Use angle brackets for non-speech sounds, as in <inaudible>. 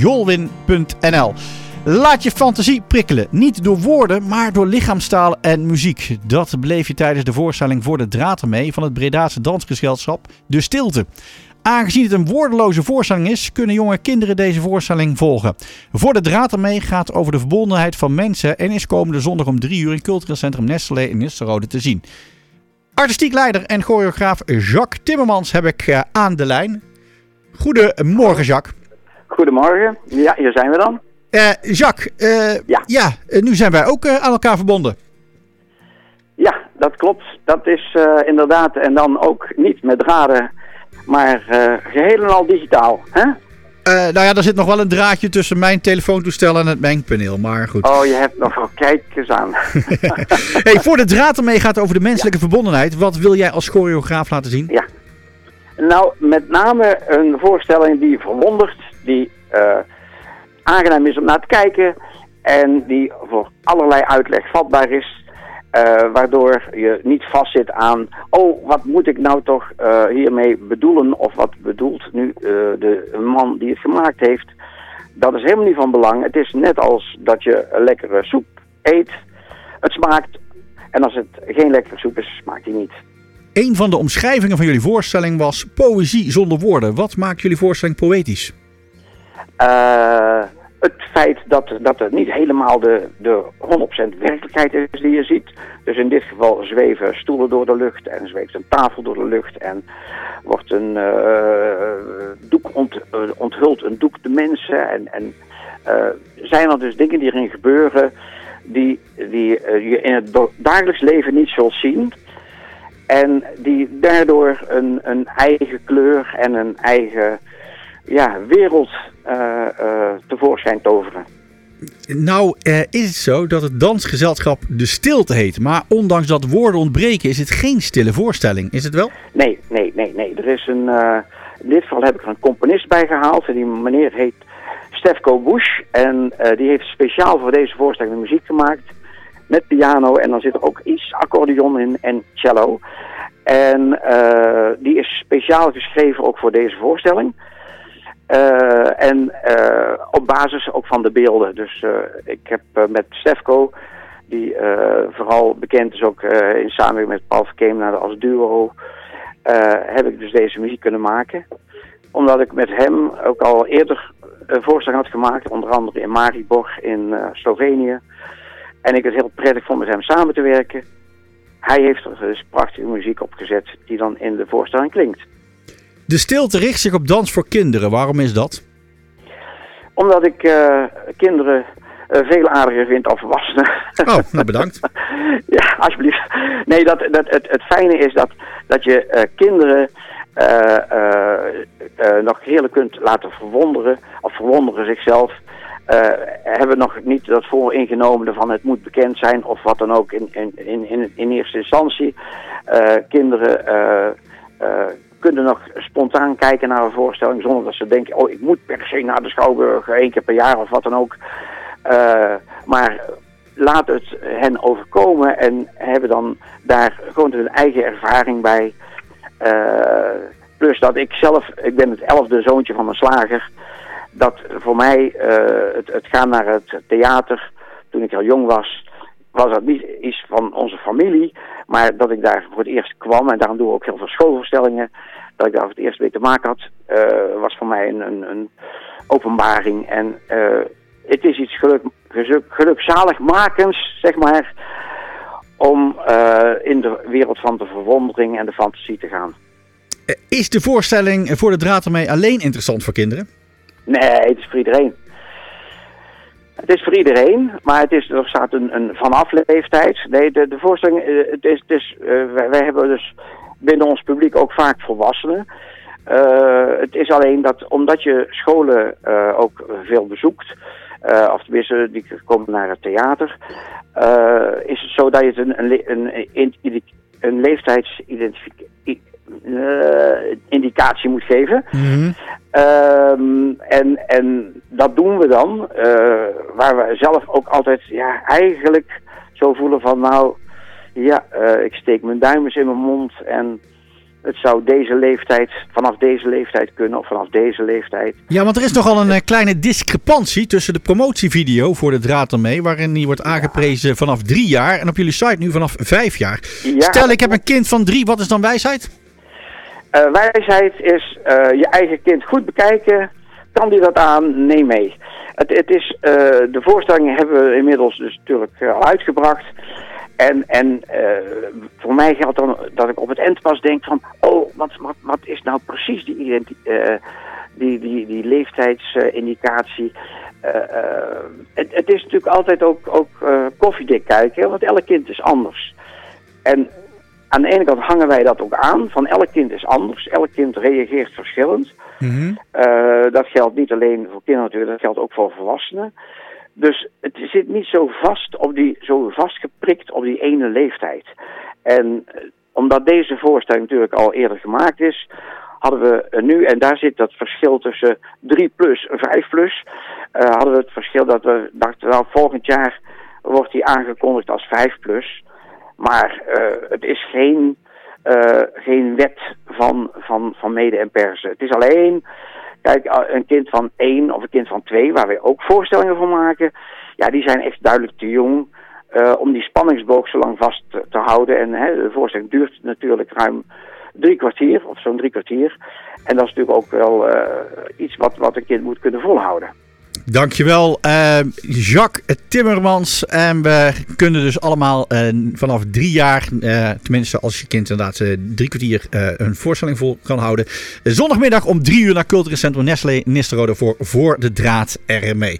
jolwin.nl. Laat je fantasie prikkelen. Niet door woorden, maar door lichaamstaal en muziek. Dat bleef je tijdens de voorstelling voor de draad ermee van het Bredaanse dansgezelschap De Stilte. Aangezien het een woordeloze voorstelling is, kunnen jonge kinderen deze voorstelling volgen. Voor de draad ermee gaat over de verbondenheid van mensen en is komende zondag om 3 uur in Cultureel Centrum Nestlé in Nistelrode te zien. Artistiek leider en choreograaf Jacques Timmermans heb ik eh, aan de lijn. Goedemorgen Jacques. Goedemorgen. Ja, hier zijn we dan. Uh, Jacques, uh, ja, ja nu zijn wij ook aan elkaar verbonden. Ja, dat klopt. Dat is inderdaad, en dan ook niet met draden, maar geheel en al digitaal. Hè? nou ja, er zit nog wel een draadje tussen mijn telefoontoestel en het mengpaneel, maar goed. Oh, je hebt nog wel kijkers aan. <laughs> <laughs> hey, voor de draad ermee gaat over de menselijke verbondenheid. Wat wil jij als choreograaf laten zien? Ja, nou, met name een voorstelling die verwondert, die uh, aangenaam is om naar te kijken en die voor allerlei uitleg vatbaar is. Uh, waardoor je niet vastzit aan, oh, wat moet ik nou toch uh, hiermee bedoelen? Of wat bedoelt nu de man die het gemaakt heeft? Dat is helemaal niet van belang. Het is net als dat je lekkere soep eet. Het smaakt. En als het geen lekkere soep is, smaakt die niet. Een van de omschrijvingen van jullie voorstelling was poëzie zonder woorden. Wat maakt jullie voorstelling poëtisch? Uh, het feit dat, dat het niet helemaal de, de 100% werkelijkheid is die je ziet. Dus in dit geval zweven stoelen door de lucht en zweeft een tafel door de lucht en wordt een uh, doek ont, uh, onthuld, een doek de mensen. En, en zijn er dus dingen die erin gebeuren die, die je in het dagelijks leven niet zult zien... En die daardoor een, een eigen kleur en een eigen ja, wereld uh, uh, tevoorschijn toveren. Nou uh, is het zo dat het dansgezelschap De Stilte heet. Maar ondanks dat woorden ontbreken is het geen stille voorstelling. Is het wel? Nee, nee, nee. nee. Er is een, in dit geval heb ik er een componist bij gehaald. En die meneer heet Stefko Bush. En die heeft speciaal voor deze voorstelling de muziek gemaakt met piano en dan zit er ook iets accordeon in en cello. En uh, die is speciaal geschreven ook voor deze voorstelling. Uh, en uh, op basis ook van de beelden. Dus ik heb met Stefko, die vooral bekend is ook in samenwerking met Paul Verkeemnaar als duo, heb ik dus deze muziek kunnen maken. Omdat ik met hem ook al eerder een voorstelling had gemaakt, onder andere in Maribor in Slovenië. En ik het heel prettig vond met hem samen te werken. Hij heeft er dus prachtige muziek op gezet die dan in de voorstelling klinkt. De stilte richt zich op dans voor kinderen. Waarom is dat? Omdat ik uh, kinderen uh, veel aardiger vind dan volwassenen. Oh, nou bedankt. <laughs> ja, alsjeblieft. Nee, dat, dat, het, het fijne is dat, dat je uh, kinderen nog heerlijk kunt laten verwonderen. Of verwonderen zichzelf hebben nog niet dat vooringenomen van het moet bekend zijn of wat dan ook in, in, in, in eerste instantie. Kinderen kunnen nog spontaan kijken naar een voorstelling zonder dat ze denken, oh ik moet per se naar de Schouwburg één keer per jaar of wat dan ook. maar laat het hen overkomen en hebben dan daar gewoon hun eigen ervaring bij. plus dat ik zelf, ik ben het elfde zoontje van mijn slager dat voor mij uh, het, het, gaan naar het theater, toen ik al jong was, was dat niet iets van onze familie. Maar dat ik daar voor het eerst kwam, en daarom doen we ook heel veel schoolvoorstellingen, dat ik daar voor het eerst mee te maken had, uh, was voor mij een, een, een openbaring. En uh, het is iets geluk, geluk, gelukzaligmakends, zeg maar, om in de wereld van de verwondering en de fantasie te gaan. Is de voorstelling voor de draad ermee alleen interessant voor kinderen? Nee, het is voor iedereen. Het is voor iedereen, maar het is, er staat een, een vanaf leeftijd. Nee, de, de voorstelling, eh, het is, het is, uh, wij, wij, hebben dus binnen ons publiek ook vaak volwassenen. Uh, het is alleen dat, omdat je scholen uh, ook veel bezoekt, of tenminste, die komen naar het theater, is het zo dat je een, een, een, een, een leeftijdsidentificatie uh, indicatie moet geven. Mm um, en, en dat doen we dan, waar we zelf ook altijd ja, eigenlijk zo voelen van nou, ja, uh, ik steek mijn duim eens in mijn mond en het zou deze leeftijd, vanaf deze leeftijd kunnen of vanaf deze leeftijd. Ja, want er is nogal een kleine discrepantie tussen de promotievideo voor de draad ermee, waarin die wordt aangeprezen vanaf drie jaar en op jullie site nu vanaf vijf jaar. Stel, ik heb een kind van drie, wat is dan wijsheid? Uh, wijsheid is uh, je eigen kind goed bekijken. Kan die dat aan? Neem mee. Het, het is, uh, de voorstellingen hebben we inmiddels dus natuurlijk al uitgebracht. En, en voor mij geldt dan dat ik op het eind pas denk van... Oh, wat, wat, wat is nou precies die, die, die, die leeftijdsindicatie? Het, het, is natuurlijk altijd ook, ook koffiedik kijken, want elk kind is anders. En aan de ene kant hangen wij dat ook aan, van elk kind is anders, elk kind reageert verschillend. Mm dat geldt niet alleen voor kinderen natuurlijk, dat geldt ook voor volwassenen. Dus het zit niet zo vast op die, zo vastgeprikt op die ene leeftijd. En eh, omdat deze voorstelling natuurlijk al eerder gemaakt is, hadden we nu, en daar zit dat verschil tussen 3 plus en 5 plus, uh, hadden we het verschil dat we dachten, nou volgend jaar wordt die aangekondigd als 5 plus. Maar het is geen, geen wet van, van, van mede en persen. Het is alleen, kijk, een kind van één of een kind van twee, waar we ook voorstellingen van maken, ja, die zijn echt duidelijk te jong uh, om die spanningsboog zo lang vast te, houden. En hè, de voorstelling duurt natuurlijk ruim drie kwartier, of zo'n drie kwartier. En dat is natuurlijk ook wel iets wat, wat een kind moet kunnen volhouden. Dankjewel, uh, Jacques Timmermans. En we kunnen dus allemaal uh, vanaf drie jaar, uh, tenminste als je kind inderdaad drie kwartier een voorstelling vol kan houden. Zondagmiddag om drie uur naar Cultureel Centrum Nestlé Nisterode voor Voor de Draad RME.